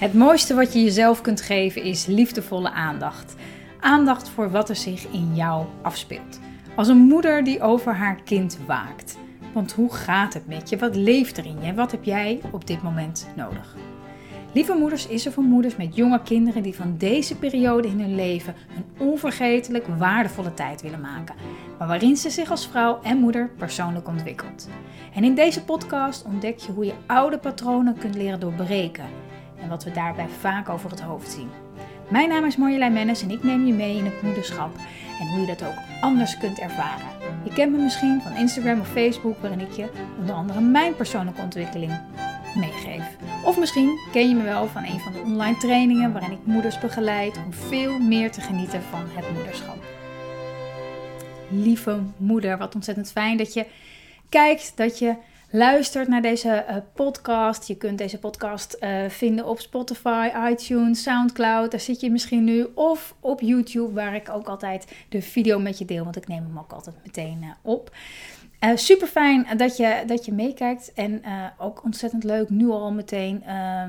Het mooiste wat je jezelf kunt geven is liefdevolle aandacht. Aandacht voor wat er zich in jou afspeelt. Als een moeder die over haar kind waakt. Want hoe gaat het met je? Wat leeft er in je? Wat heb jij op dit moment nodig? Lieve Moeders is er voor moeders met jonge kinderen die van deze periode in hun leven een onvergetelijk waardevolle tijd willen maken, maar waarin ze zich als vrouw en moeder persoonlijk ontwikkelt. En in deze podcast ontdek je hoe je oude patronen kunt leren doorbreken en wat we daarbij vaak over het hoofd zien. Mijn naam is Marjolein Mennis en ik neem je mee in het moederschap en hoe je dat ook anders kunt ervaren. Je kent me misschien van Instagram of Facebook, waarin ik je onder andere mijn persoonlijke ontwikkeling meegeef. Of misschien ken je me wel van een van de online trainingen waarin ik moeders begeleid om veel meer te genieten van het moederschap. Lieve moeder, wat ontzettend fijn dat je kijkt, dat je luistert naar deze uh, podcast. Je kunt deze podcast uh, vinden op Spotify, iTunes, Soundcloud. Daar zit je misschien nu. Of op YouTube, waar ik ook altijd de video met je deel. Want ik neem hem ook altijd meteen uh, op. Uh, super fijn dat je, dat je meekijkt. En uh, ook ontzettend leuk nu al meteen uh,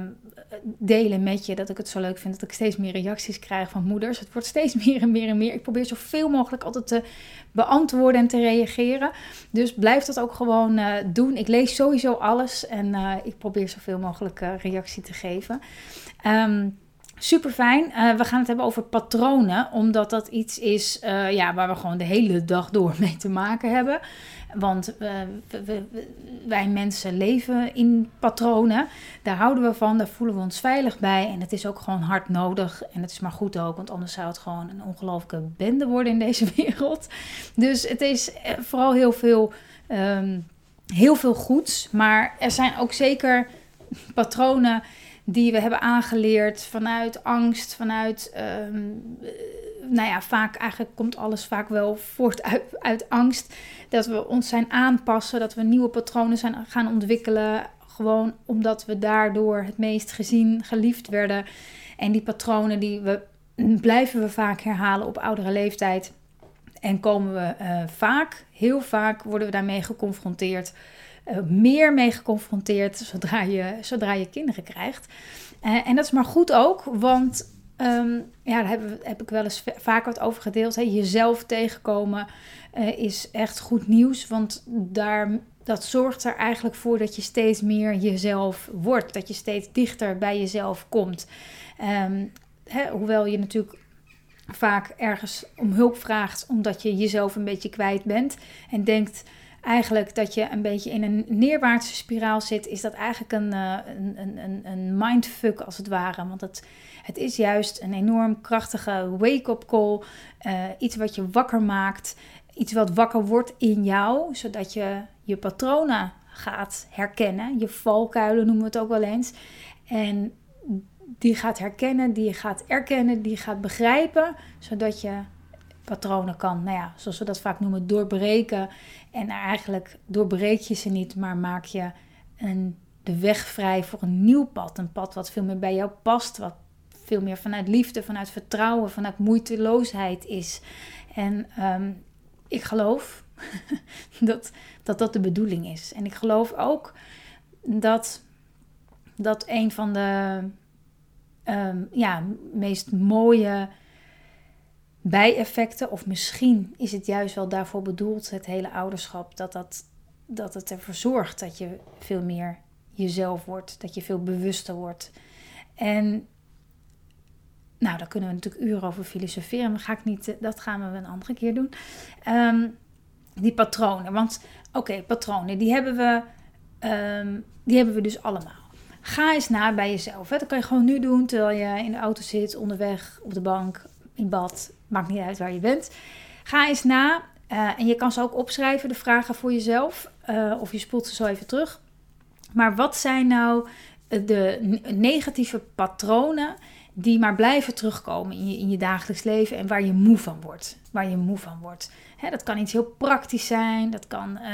delen met je. Dat ik het zo leuk vind dat ik steeds meer reacties krijg van moeders. Het wordt steeds meer en meer en meer. Ik probeer zoveel mogelijk altijd te beantwoorden en te reageren. Dus blijf dat ook gewoon uh, doen. Ik lees sowieso alles en ik probeer zoveel mogelijk reactie te geven. Um, Super fijn. Uh, we gaan het hebben over patronen, omdat dat iets is uh, ja, waar we gewoon de hele dag door mee te maken hebben. Want we, wij mensen leven in patronen. Daar houden we van, daar voelen we ons veilig bij. En het is ook gewoon hard nodig. En het is maar goed ook, want anders zou het gewoon een ongelooflijke bende worden in deze wereld. Dus het is vooral heel veel, um, heel veel goeds. Maar er zijn ook zeker patronen die we hebben aangeleerd vanuit angst, vanuit, um, nou ja, vaak eigenlijk komt alles vaak wel voort uit, uit angst. Dat we ons zijn aanpassen, dat we nieuwe patronen zijn gaan ontwikkelen. Gewoon omdat we daardoor het meest gezien, geliefd werden. En die patronen die we, blijven we vaak herhalen op oudere leeftijd. En komen we uh, vaak, heel vaak worden we daarmee geconfronteerd. Uh, meer mee geconfronteerd zodra je, zodra je kinderen krijgt. Uh, en dat is maar goed ook, want um, ja, daar heb, heb, ik wel eens vaak wat over gedeeld. Hè. Jezelf tegenkomen uh, is echt goed nieuws, want daar, dat zorgt er eigenlijk voor dat je steeds meer jezelf wordt. Dat je steeds dichter bij jezelf komt. Um, hè, hoewel je natuurlijk vaak ergens om hulp vraagt omdat je jezelf een beetje kwijt bent en denkt eigenlijk dat je een beetje in een neerwaartse spiraal zit, is dat eigenlijk een, uh, een, een, een mindfuck als het ware. Want het, het is juist een enorm krachtige wake-up call. Uh, iets wat je wakker maakt. Iets wat wakker wordt in jou, zodat je je patronen gaat herkennen. Je valkuilen noemen we het ook wel eens. En die gaat herkennen, die gaat erkennen, die gaat begrijpen, zodat je patronen kan, nou ja, zoals we dat vaak noemen, doorbreken. En eigenlijk doorbreek je ze niet, maar maak je een, de weg vrij voor een nieuw pad. Een pad wat veel meer bij jou past, wat veel meer vanuit liefde, vanuit vertrouwen, vanuit moeiteloosheid is. En um, ik geloof dat, dat dat de bedoeling is. En ik geloof ook dat dat een van de um, ja, meest mooie bijeffecten, of misschien is het juist wel daarvoor bedoeld, het hele ouderschap, dat, dat, dat het ervoor zorgt dat je veel meer jezelf wordt, dat je veel bewuster wordt. En nou, daar kunnen we natuurlijk uren over filosoferen, maar ga ik niet, dat gaan we een andere keer doen. Um, die patronen, want oké, patronen, die hebben, we, um, die hebben we dus allemaal. Ga eens na bij jezelf. Dat kan je gewoon nu doen terwijl je in de auto zit, onderweg, op de bank, bad, maakt niet uit waar je bent. Ga eens na uh, en je kan ze ook opschrijven, de vragen voor jezelf, uh, of je spoelt ze zo even terug. Maar wat zijn nou de negatieve patronen die maar blijven terugkomen in je, in je dagelijks leven en waar je moe van wordt? Waar je moe van wordt. Hè, dat kan iets heel praktisch zijn, dat kan, uh,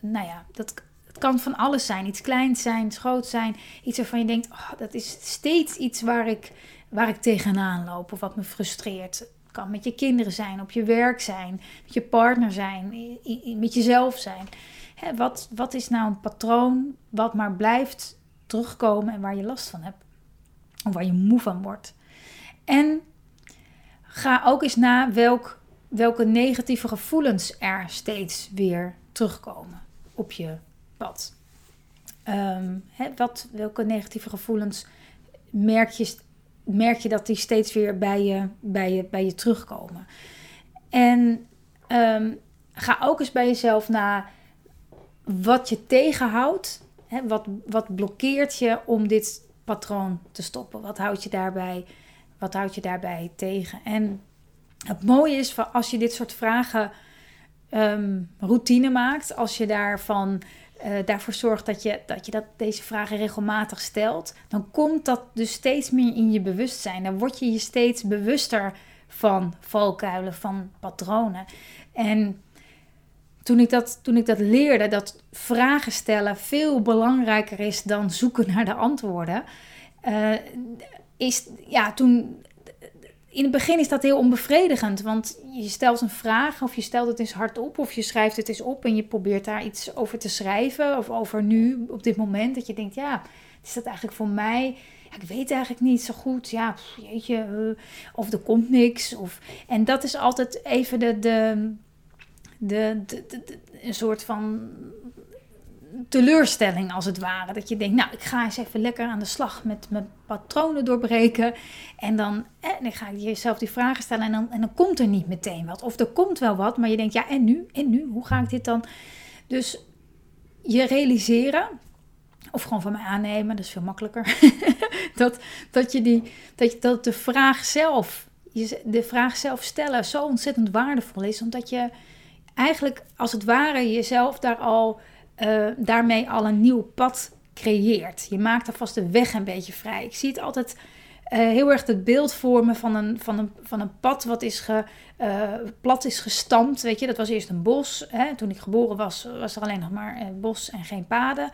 nou ja, dat, het kan van alles zijn. Iets kleins zijn, iets groot zijn. Iets waarvan je denkt, oh, dat is steeds iets waar ik, waar ik tegenaan loop of wat me frustreert. Kan met je kinderen zijn, op je werk zijn, met je partner zijn, met jezelf zijn. Hè, wat, wat is nou een patroon wat maar blijft terugkomen en waar je last van hebt? of waar je moe van wordt. En ga ook eens na welk, welke negatieve gevoelens er steeds weer terugkomen op je pad. Um, wat, welke negatieve gevoelens merk je, merk je dat die steeds weer bij je, bij je, bij je terugkomen? En ehm, ga ook eens bij jezelf na wat je tegenhoudt. Hè, wat, wat blokkeert je om dit patroon te stoppen? Wat houdt je daarbij, wat houdt je daarbij tegen? En het mooie is als je dit soort vragen um, routine maakt, als je daarvan uh, daarvoor zorgt dat je, dat je dat, deze vragen regelmatig stelt, dan komt dat dus steeds meer in je bewustzijn. Dan word je je steeds bewuster van valkuilen, van patronen. En toen ik dat, toen ik dat leerde, dat vragen stellen veel belangrijker is dan zoeken naar de antwoorden, uh, is ja, toen in het begin is dat heel onbevredigend, want je stelt een vraag of je stelt het eens hardop of je schrijft het eens op en je probeert daar iets over te schrijven of over nu op dit moment dat je denkt, ja, is dat eigenlijk voor mij? Ja, ik weet eigenlijk niet zo goed. Ja, jeetje, uh, of er komt niks. Of, en dat is altijd even de, de, de, de een soort van teleurstelling als het ware. Dat je denkt, nou, ik ga eens even lekker aan de slag met mijn patronen doorbreken. En dan, eh, dan ga je jezelf die vragen stellen en dan, en dan komt er niet meteen wat. Of er komt wel wat, maar je denkt, ja, en nu? En nu? Hoe ga ik dit dan? Dus je realiseren, of gewoon van mij aannemen, dat is veel makkelijker. dat, dat, je die, dat, je, dat de vraag zelf, de vraag zelf stellen, zo ontzettend waardevol is. Omdat je eigenlijk als het ware jezelf daar al uh, daarmee al een nieuw pad creëert. Je maakt alvast de weg een beetje vrij. Ik zie het altijd uh, heel erg het beeld vormen van een, van een, van een pad wat is ge, uh, plat is gestampt. Weet je, dat was eerst een bos. Hè? Toen ik geboren was, was er alleen nog maar uh, bos en geen paden.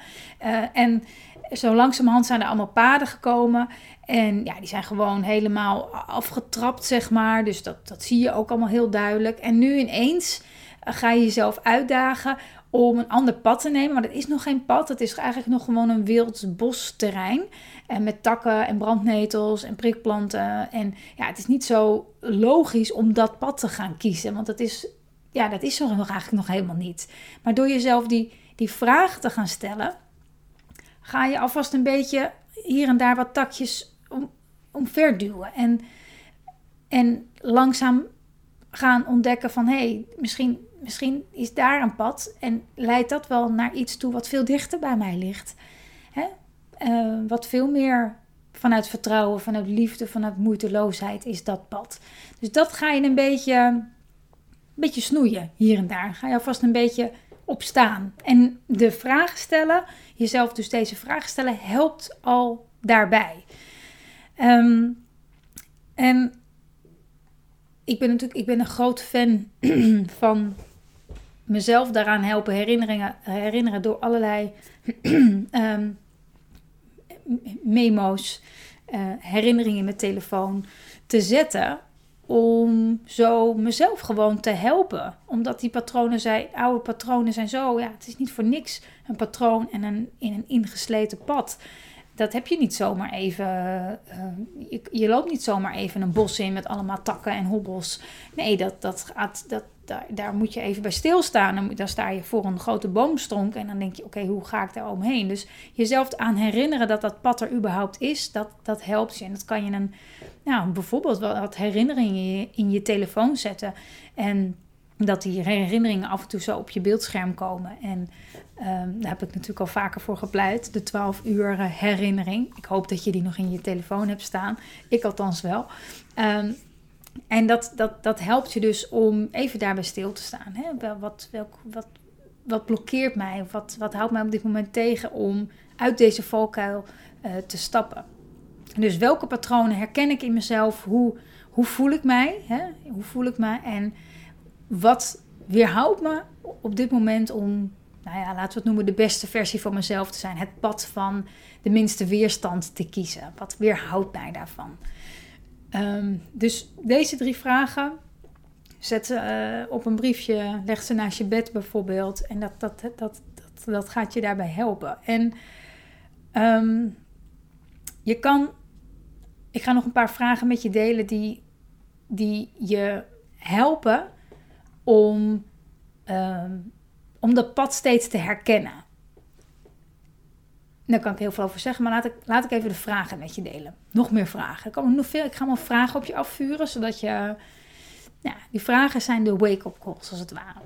en zo langzamerhand zijn er allemaal paden gekomen. En ja, die zijn gewoon helemaal afgetrapt, zeg maar. Dus dat, dat zie je ook allemaal heel duidelijk. En nu ineens ga je jezelf uitdagen om een ander pad te nemen. Maar dat is nog geen pad. Het is eigenlijk nog gewoon een wild bosterrein. En met takken en brandnetels en prikplanten. En ja, het is niet zo logisch om dat pad te gaan kiezen. Want dat is, ja, dat is er nog eigenlijk nog helemaal niet. Maar door jezelf die, die vraag te gaan stellen, ga je alvast een beetje hier en daar wat takjes om, omverduwen. En, en langzaam gaan ontdekken van hé, hey, misschien misschien is daar een pad en leidt dat wel naar iets toe wat veel dichter bij mij ligt. Hè? Uh, wat veel meer vanuit vertrouwen, vanuit liefde, vanuit moeiteloosheid is dat pad. Dus dat ga je een beetje, een beetje snoeien hier en daar. Ga je alvast een beetje opstaan. En de vragen stellen, jezelf dus deze vragen stellen, helpt al daarbij. Um, en ik ben natuurlijk ik ben een groot fan van mezelf daaraan helpen herinneringen, herinneren door allerlei um, memo's, uh, herinneringen in mijn telefoon te zetten. Om zo mezelf gewoon te helpen. Omdat die patronen zijn, oude patronen zijn zo. Ja, het is niet voor niks een patroon en een, in een ingesleten pad dat heb je niet zomaar even. Uh, je, je, loopt niet zomaar even een bos in met allemaal takken en hobbels. Nee, dat, dat gaat, dat, daar, daar moet je even bij stilstaan. Dan, dan sta je voor een grote boomstronk en dan denk je: oké, hoe ga ik daar omheen? Dus jezelf aan herinneren dat dat pad er überhaupt is, dat, dat helpt je. En dat kan je een, nou, bijvoorbeeld wat herinneringen in je telefoon zetten. En dat die herinneringen af en toe zo op je beeldscherm komen. En um, daar heb ik natuurlijk al vaker voor gepleit. De 12 uur herinnering. Ik hoop dat je die nog in je telefoon hebt staan. Ik althans wel. Um, en dat, dat, dat helpt je dus om even daarbij stil te staan. Hè? Wat, welk, wat, wat blokkeert mij? Wat, wat houdt mij op dit moment tegen om uit deze valkuil uh, te stappen? Dus welke patronen herken ik in mezelf? Hoe, hoe voel ik mij? Hè? Hoe voel ik me? En wat weerhoudt me op dit moment om, nou ja, laten we het noemen, de beste versie van mezelf te zijn? Het pad van de minste weerstand te kiezen. Wat weerhoudt mij daarvan? Um, dus deze drie vragen. Zet ze uh, op een briefje, leg ze naast je bed bijvoorbeeld. En dat, dat, dat, dat, dat gaat je daarbij helpen. En um, je kan ik ga nog een paar vragen met je delen die, die je helpen om, ehm, om dat pad steeds te herkennen. Daar kan ik heel veel over zeggen, maar laat ik, laat ik even de vragen met je delen. Nog meer vragen. Ik, kan nog veel, ik ga maar vragen op je afvuren, zodat je... Ja, die vragen zijn de wake-up calls, als het ware.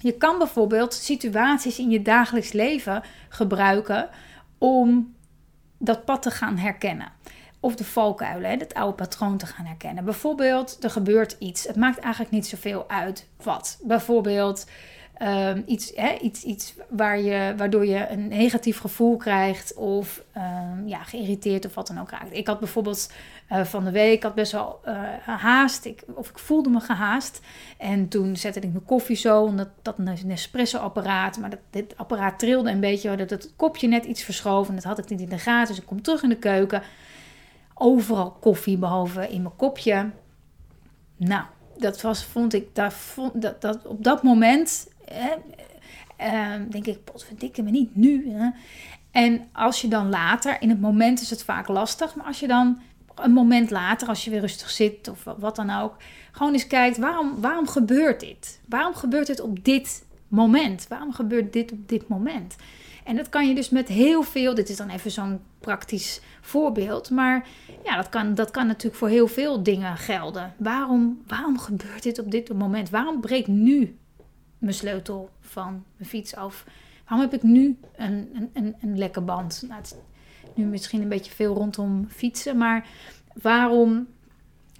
Je kan bijvoorbeeld situaties in je dagelijks leven gebruiken om dat pad te gaan herkennen. Of de valkuilen, het oude patroon te gaan herkennen. Bijvoorbeeld, er gebeurt iets. Het maakt eigenlijk niet zoveel uit wat. Bijvoorbeeld, um, iets, hè, iets, iets waar je, waardoor je een negatief gevoel krijgt of um, ja, geïrriteerd of wat dan ook raakt. Ik had bijvoorbeeld uh, van de week had best wel uh, haast, ik, of ik voelde me gehaast. En toen zette ik mijn koffie zo, omdat dat een Nespresso-apparaat, maar dat, dit apparaat trilde een beetje, dat het kopje net iets verschoven. En dat had ik niet in de gaten, dus ik kom terug in de keuken. Overal koffie, behalve in mijn kopje. Nou, dat was, vond ik, dat, vond, dat, dat op dat moment uh, denk ik, potverdikke me niet nu. Hè? En als je dan later, in het moment is het vaak lastig, maar als je dan een moment later, als je weer rustig zit of wat dan ook, gewoon eens kijkt, waarom, waarom gebeurt dit? Waarom gebeurt dit op dit moment? Waarom gebeurt dit op dit moment? En dat kan je dus met heel veel, dit is dan even zo'n praktisch voorbeeld, maar ja, dat kan, dat kan natuurlijk voor heel veel dingen gelden. Waarom, waarom gebeurt dit op dit moment? Waarom breekt nu mijn sleutel van mijn fiets af. Waarom heb ik nu een, een, een, een lekke band? Nou, nu misschien een beetje veel rondom fietsen, maar waarom,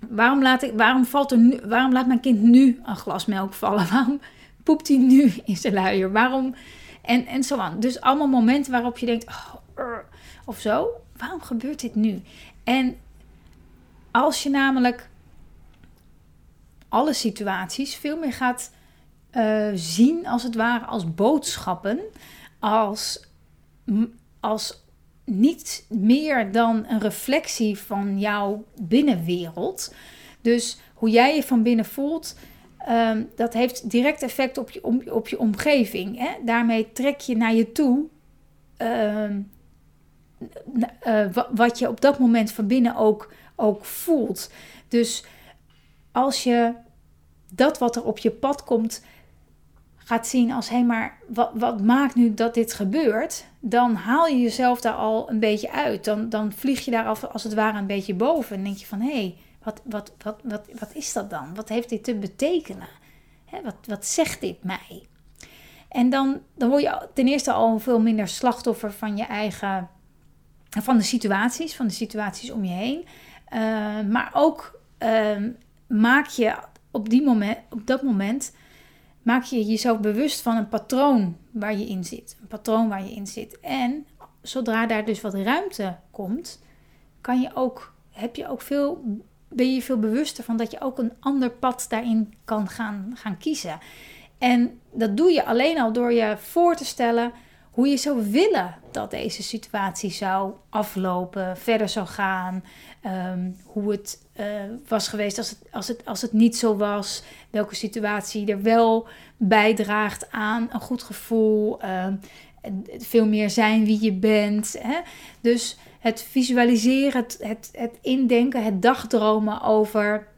waarom, laat, ik, waarom, valt er nu, waarom laat mijn kind nu een glas melk vallen? Waarom poept hij nu in zijn luier? Waarom? En, en zo aan. Dus allemaal momenten waarop je denkt, oh, of zo. Waarom gebeurt dit nu? En als je namelijk alle situaties veel meer gaat uh, zien, als het ware, als boodschappen, als, als niet meer dan een reflectie van jouw binnenwereld. Dus hoe jij je van binnen voelt, um, dat heeft direct effect op je, op je omgeving. Hè? Daarmee trek je naar je toe uh, uh, wat je op dat moment van binnen ook, ook voelt. Dus als je dat wat er op je pad komt gaat zien als hé, maar wat, wat maakt nu dat dit gebeurt? Dan haal je jezelf daar al een beetje uit. Dan, dan vlieg je daar als het ware een beetje boven. En denk je van hé, hey, wat, wat, wat, wat, wat is dat dan? Wat heeft dit te betekenen? Wat, wat zegt dit mij? En dan, dan word je ten eerste al veel minder slachtoffer van je eigen, van de situaties, van de situaties om je heen. Uh, maar ook uh, maak je op, die moment, op dat moment maak je jezelf bewust van een patroon waar je in zit. Een patroon waar je in zit. En zodra daar dus wat ruimte komt, kan je ook, heb je ook veel, ben je veel bewuster van dat je ook een ander pad daarin kan gaan, gaan kiezen. En dat doe je alleen al door je voor te stellen hoe je zou willen dat deze situatie zou aflopen, verder zou gaan. Ehm, hoe het uh, was geweest als het, als, het, als het niet zo was. Welke situatie er wel bijdraagt aan een goed gevoel. Uh, veel meer zijn wie je bent. Hè? Dus het visualiseren, het, het, het indenken, het dagdromen over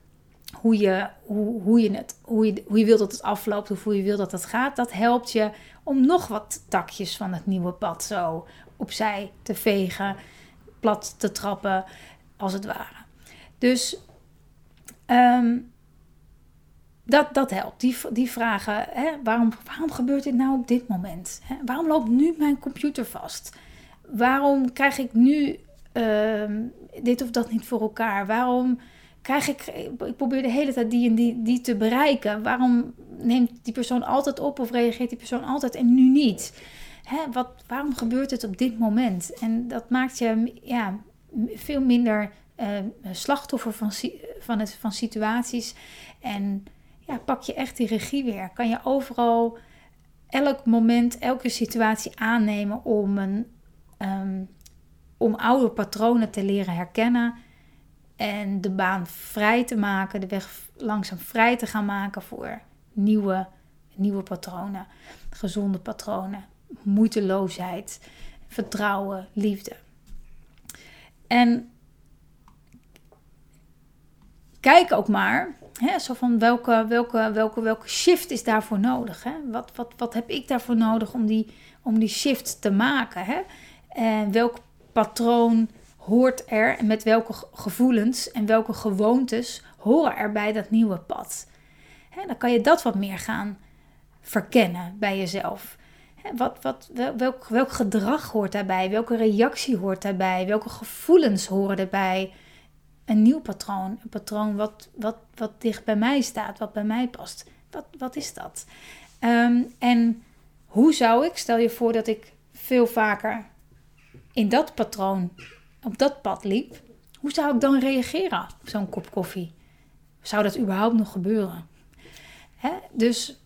hoe je, hoe, hoe, je het, hoe, je, hoe je wilt dat het afloopt of hoe je wilt dat het gaat. Dat helpt je om nog wat takjes van het nieuwe pad zo opzij te vegen, plat te trappen, als het ware. Dus um, dat, dat helpt. Die, die vragen, hè, waarom, waarom gebeurt dit nou op dit moment? Hè? Waarom loopt nu mijn computer vast? Waarom krijg ik nu uh, dit of dat niet voor elkaar? Waarom krijg ik, ik probeer de hele tijd die en die, die te bereiken. Waarom neemt die persoon altijd op of reageert die persoon altijd en nu niet? Hè, wat, waarom gebeurt het op dit moment? En dat maakt je ja, veel minder uh, slachtoffer van, van, het, van situaties. En ja, pak je echt die regie weer. Kan je overal, elk moment, elke situatie aannemen om, een, um, om oude patronen te leren herkennen. En de baan vrij te maken, de weg langzaam vrij te gaan maken voor nieuwe, nieuwe patronen. Gezonde patronen, moeiteloosheid, vertrouwen, liefde. En kijk ook maar, hè, zo van welke, welke, welke, welke shift is daarvoor nodig? Hè? Wat, wat, wat heb ik daarvoor nodig om die, om die shift te maken? Hè? En welk patroon hoort er en met welke gevoelens en welke gewoontes horen er bij dat nieuwe pad? Dan kan je dat wat meer gaan verkennen bij jezelf. Wat, wat, welk, welk gedrag hoort daarbij? Welke reactie hoort daarbij? Welke gevoelens horen erbij? Een nieuw patroon. Een patroon wat, wat, wat dicht bij mij staat, wat bij mij past. Wat, wat is dat? Ehm, en hoe zou ik, stel je voor dat ik veel vaker in dat patroon, op dat pad liep, hoe zou ik dan reageren op zo'n kop koffie? Zou dat überhaupt nog gebeuren? Hè? Dus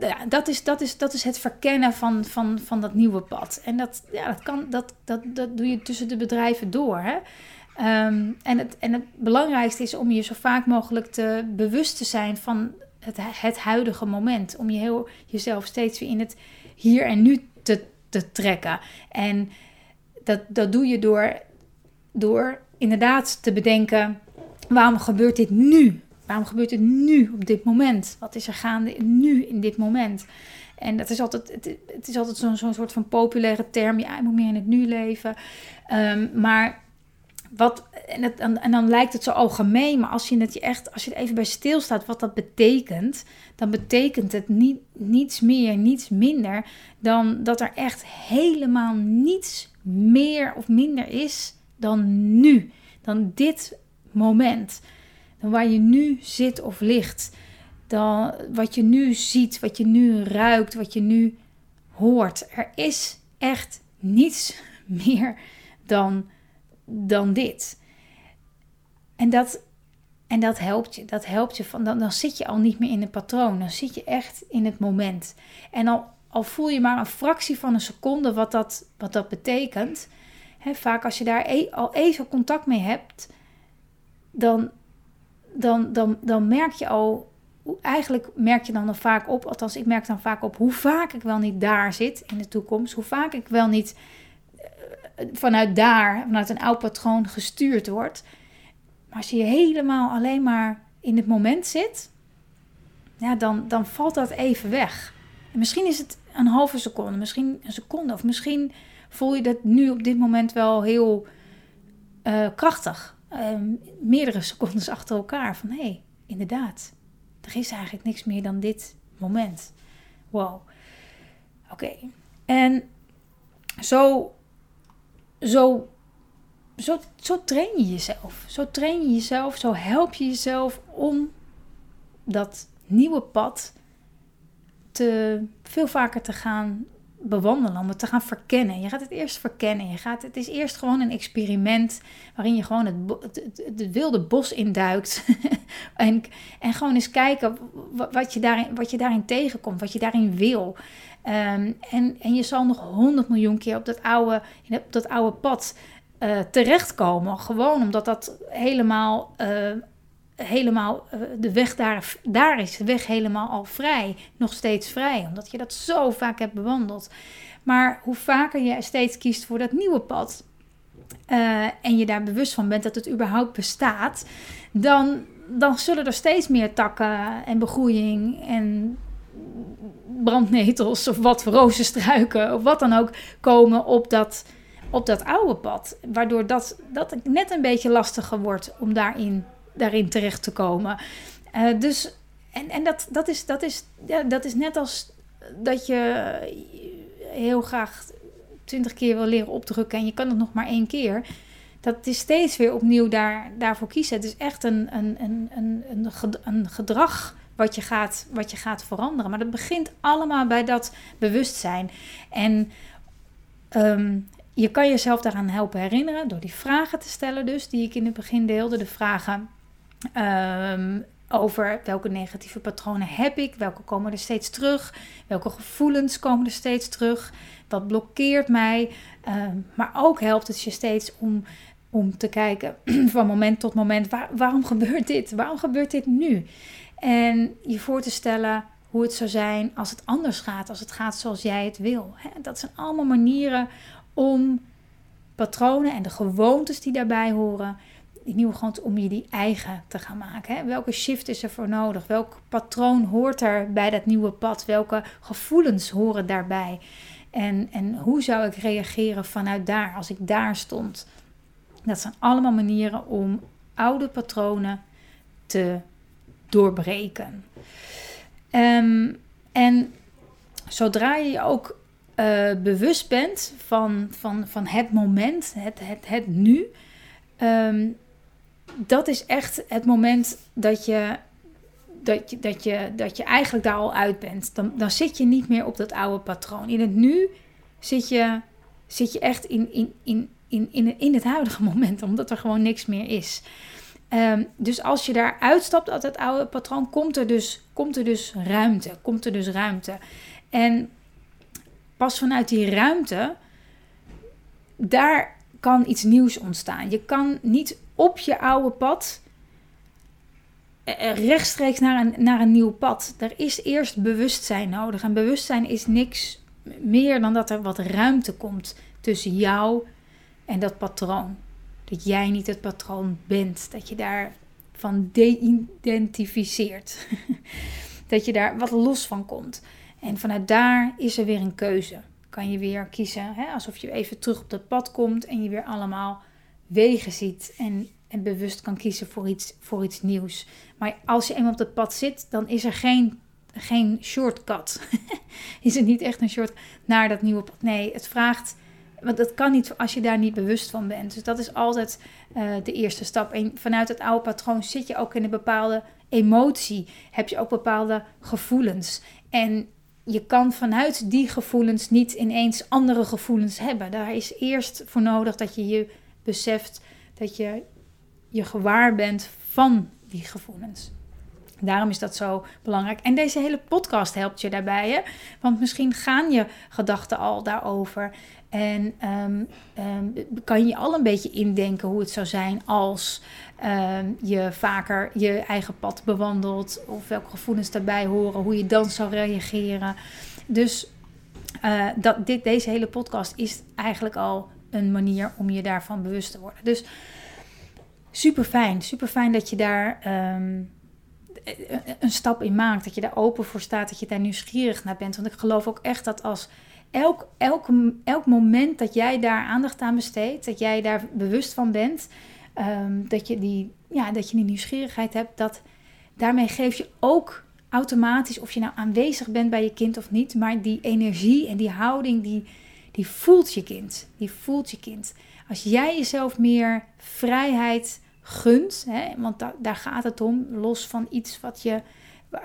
ja, dat, is, dat, is, dat is het verkennen van, van, van dat nieuwe pad. En dat, ja, dat, kan, dat, dat, dat doe je tussen de bedrijven door. Hè? Ehm, en, het, en het belangrijkste is om je zo vaak mogelijk te bewust te zijn van het, het huidige moment. Om je heel, jezelf steeds weer in het hier en nu te, trekken. En dat, dat doe je door, door inderdaad te bedenken: waarom gebeurt dit nu? Waarom gebeurt het nu op dit moment? Wat is er gaande nu in dit moment? En dat is altijd, het, het is altijd zo'n zo'n soort van populaire term. Ja, je moet meer in het nu leven. Um, maar wat, en, het, en, dan lijkt het zo algemeen, maar als je het je echt, als je er even bij stilstaat wat dat betekent, dan betekent het niet, niets meer, niets minder dan dat er echt helemaal niets meer of minder is dan nu, dan dit moment dan waar je nu zit of ligt. Dan wat je nu ziet, wat je nu ruikt, wat je nu hoort. Er is echt niets meer dan, dan dit. En dat, en dat helpt je. Dat helpt je van, dan, dan zit je al niet meer in een patroon. Dan zit je echt in het moment. En al, al voel je maar een fractie van een seconde wat dat, wat dat betekent. Vaak als je daar e, al even contact mee hebt, dan, dan, dan, dan merk je al, eigenlijk merk je dan, dan vaak op, althans ik merk dan vaak op hoe vaak ik wel niet daar zit in de toekomst, hoe vaak ik wel niet vanuit daar, vanuit een oud patroon gestuurd word. Maar als je helemaal alleen maar in het moment zit, ja, dan, dan valt dat even weg. En misschien is het een halve seconde, misschien een seconde, of misschien voel je dat nu op dit moment wel heel uh, krachtig. Ehm, meerdere secondes achter elkaar van hé, hey, inderdaad, er is eigenlijk niks meer dan dit moment. Wow. Oké. En zo, zo, zo, zo train je jezelf. Zo train je jezelf, zo help je jezelf om dat nieuwe pad te veel vaker te gaan bewandelen, om het te gaan verkennen. Je gaat het eerst verkennen. Je gaat, het is eerst gewoon een experiment waarin je gewoon het, het, wilde bos induikt. en, en gewoon eens kijken wat je, daarin, wat je daarin tegenkomt, wat je daarin wil. Ehm, en, en je zal nog honderd miljoen keer op dat oude, op dat oude pad uh, terechtkomen. Gewoon omdat dat helemaal uh, helemaal, eh, de weg daar, daar is de weg helemaal al vrij, nog steeds vrij, omdat je dat zo vaak hebt bewandeld. Maar hoe vaker je steeds kiest voor dat nieuwe pad uh, en je daar bewust van bent dat het überhaupt bestaat, dan, dan zullen er steeds meer takken en begroeiing en brandnetels of wat voor rozenstruiken of wat dan ook komen op dat, op dat oude pad. Waardoor dat, dat net een beetje lastiger wordt om daarin daarin terecht te komen. Uh, dus, en, en dat, dat, is, dat, is, ja, dat is net als dat je heel graag twintig keer wil leren opdrukken en je kan het nog maar één keer. Dat is steeds weer opnieuw daar, daarvoor kiezen. Het is echt een, een, een, een, een gedrag wat je, gaat, wat je gaat veranderen. Maar dat begint allemaal bij dat bewustzijn. En um, je kan jezelf daaraan helpen herinneren door die vragen te stellen, dus die ik in het begin deelde. De vragen Um, over welke negatieve patronen heb ik, welke komen er steeds terug, welke gevoelens komen er steeds terug, wat blokkeert mij. Um, maar ook helpt het je steeds om, om te kijken van moment tot moment, waar, waarom gebeurt dit? Waarom gebeurt dit nu? En je voor te stellen hoe het zou zijn als het anders gaat, als het gaat zoals jij het wil. Dat zijn allemaal manieren om patronen en de gewoontes die daarbij horen die nieuwe gewoonte om je die eigen te gaan maken. Hè? Welke shift is er voor nodig? Welk patroon hoort er bij dat nieuwe pad? Welke gevoelens horen daarbij? En, en hoe zou ik reageren vanuit daar als ik daar stond? Dat zijn allemaal manieren om oude patronen te doorbreken. Ehm, en zodra je je ook uh, bewust bent van, van, van het moment, het, het, het nu, um, dat is echt het moment dat je, dat, je, dat, je, dat je eigenlijk daar al uit bent. Dan, dan zit je niet meer op dat oude patroon. In het nu zit je, zit je echt in, in, in, in, in, het huidige moment, omdat er gewoon niks meer is. Um, dus als je daar uitstapt uit het oude patroon, komt er, dus, komt er dus ruimte. Komt er dus ruimte. En pas vanuit die ruimte, daar kan iets nieuws ontstaan. Je kan niet op je oude pad eh, eh, rechtstreeks naar een, naar een nieuw pad. Er is eerst bewustzijn nodig. En bewustzijn is niks meer dan dat er wat ruimte komt tussen jou en dat patroon. Dat jij niet het patroon bent. Dat je daar van de-identificeert. dat je daar wat los van komt. En vanuit daar is er weer een keuze. Kan je weer kiezen, hè, alsof je even terug op dat pad komt en je weer allemaal wegen ziet en, en bewust kan kiezen voor iets, voor iets nieuws. Maar als je eenmaal op dat pad zit, dan is er geen, geen shortcut. is het niet echt een short naar dat nieuwe pad? Nee, het vraagt. Want dat kan niet als je daar niet bewust van bent. Dus dat is altijd uh, de eerste stap. En vanuit het oude patroon zit je ook in een bepaalde emotie. Heb je ook bepaalde gevoelens. En je kan vanuit die gevoelens niet ineens andere gevoelens hebben. Daar is eerst voor nodig dat je je beseft dat je je gewaar bent van die gevoelens. Daarom is dat zo belangrijk. En deze hele podcast helpt je daarbij. Hè? Want misschien gaan je gedachten al daarover. En ehm, ehm, kan je al een beetje indenken hoe het zou zijn als ehm, je vaker je eigen pad bewandelt. Of welke gevoelens daarbij horen. Hoe je dan zou reageren. Dus uh, dat, dit, deze hele podcast is eigenlijk al een manier om je daarvan bewust te worden. Dus super fijn. Super fijn dat je daar een stap in maakt. Dat je daar open voor staat. Dat je daar nieuwsgierig naar bent. Want ik geloof ook echt dat als elk, elk, elk moment dat jij daar aandacht aan besteedt, dat jij daar bewust van bent, um, dat, je die, ja, dat je die nieuwsgierigheid hebt, dat daarmee geef je ook automatisch, of je nou aanwezig bent bij je kind of niet, maar die energie en die houding, die, die voelt je kind. Die voelt je kind. Als jij jezelf meer vrijheid gunt, hè, want da daar gaat het om, los van iets wat je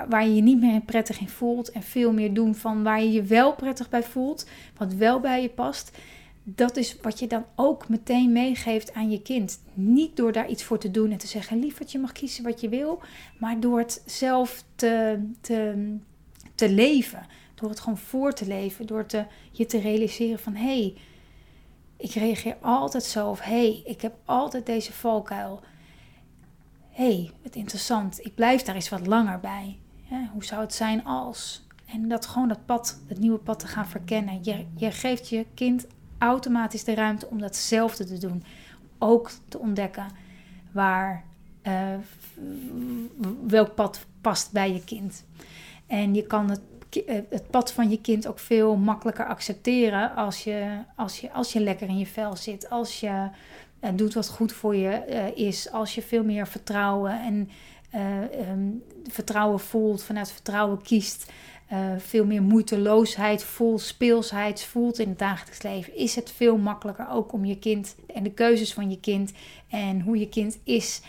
waar je je niet meer prettig in voelt en veel meer doen van waar je je wel prettig bij voelt, wat wel bij je past. Dat is wat je dan ook meteen meegeeft aan je kind. Niet door daar iets voor te doen en te zeggen: lieverd, je mag kiezen wat je wil, maar door het zelf te, te, te leven. Door het gewoon voor te leven. Door te, je te realiseren van hé, hey, ik reageer altijd zo. Of hé, hey, ik heb altijd deze valkuil hey, wat interessant, ik blijf daar eens wat langer bij. hoe zou het zijn als? En dat gewoon dat pad, het nieuwe pad te gaan verkennen. Je, je geeft je kind automatisch de ruimte om datzelfde te doen. Ook te ontdekken waar, uh, welk pad past bij je kind. En je kan het, eh, het pad van je kind ook veel makkelijker accepteren als je, als, je, als je lekker in je vel zit. Als je uh, doet wat goed voor je uh, is. Als je veel meer vertrouwen en um, vertrouwen voelt, vanuit vertrouwen kiest. veel meer moeiteloosheid voelt, speelsheid voelt in het dagelijks leven, is het veel makkelijker ook om je kind en de keuzes van je kind en hoe je kind is,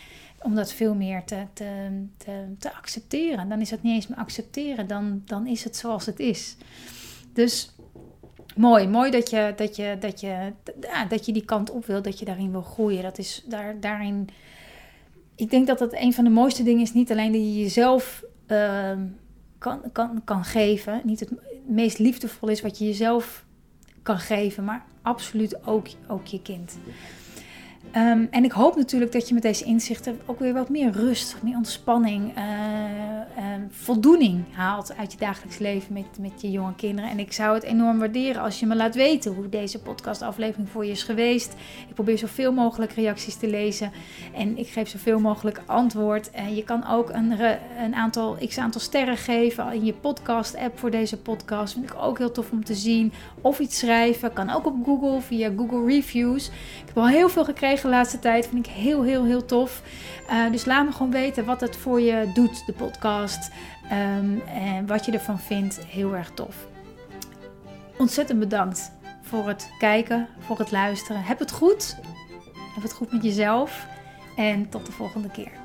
om dat veel meer te, te, te, te accepteren. Dan is het niet eens meer accepteren, dan, dan is het zoals het is. Dus Mooi, mooi dat je, dat, je, dat, je, ja, dat je die kant op wil, dat je daarin wil groeien. Dat is daar, daarin. Ik denk dat dat een van de mooiste dingen is. Niet alleen dat je jezelf uh, kan, kan, kan geven. Niet het meest liefdevol is wat je jezelf kan geven, maar absoluut ook, ook je kind. Um, en ik hoop natuurlijk dat je met deze inzichten ook weer wat meer rust, meer ontspanning, uh, ehm, voldoening haalt uit je dagelijks leven met, met je jonge kinderen. En ik zou het enorm waarderen als je me laat weten hoe deze podcastaflevering voor je is geweest. Ik probeer zoveel mogelijk reacties te lezen en ik geef zoveel mogelijk antwoord. En je kan ook een, een aantal, x aantal sterren geven in je podcast app voor deze podcast. Vind ik ook heel tof om te zien. Of iets schrijven, kan ook op Google via Google Reviews. Ik heb al heel veel gekregen de laatste tijd, vind ik heel heel heel tof. Uh, dus laat me gewoon weten wat het voor je doet, de podcast. Um, en wat je ervan vindt. Heel erg tof. Ontzettend bedankt voor het kijken, voor het luisteren. Heb het goed. Heb het goed met jezelf. En tot de volgende keer.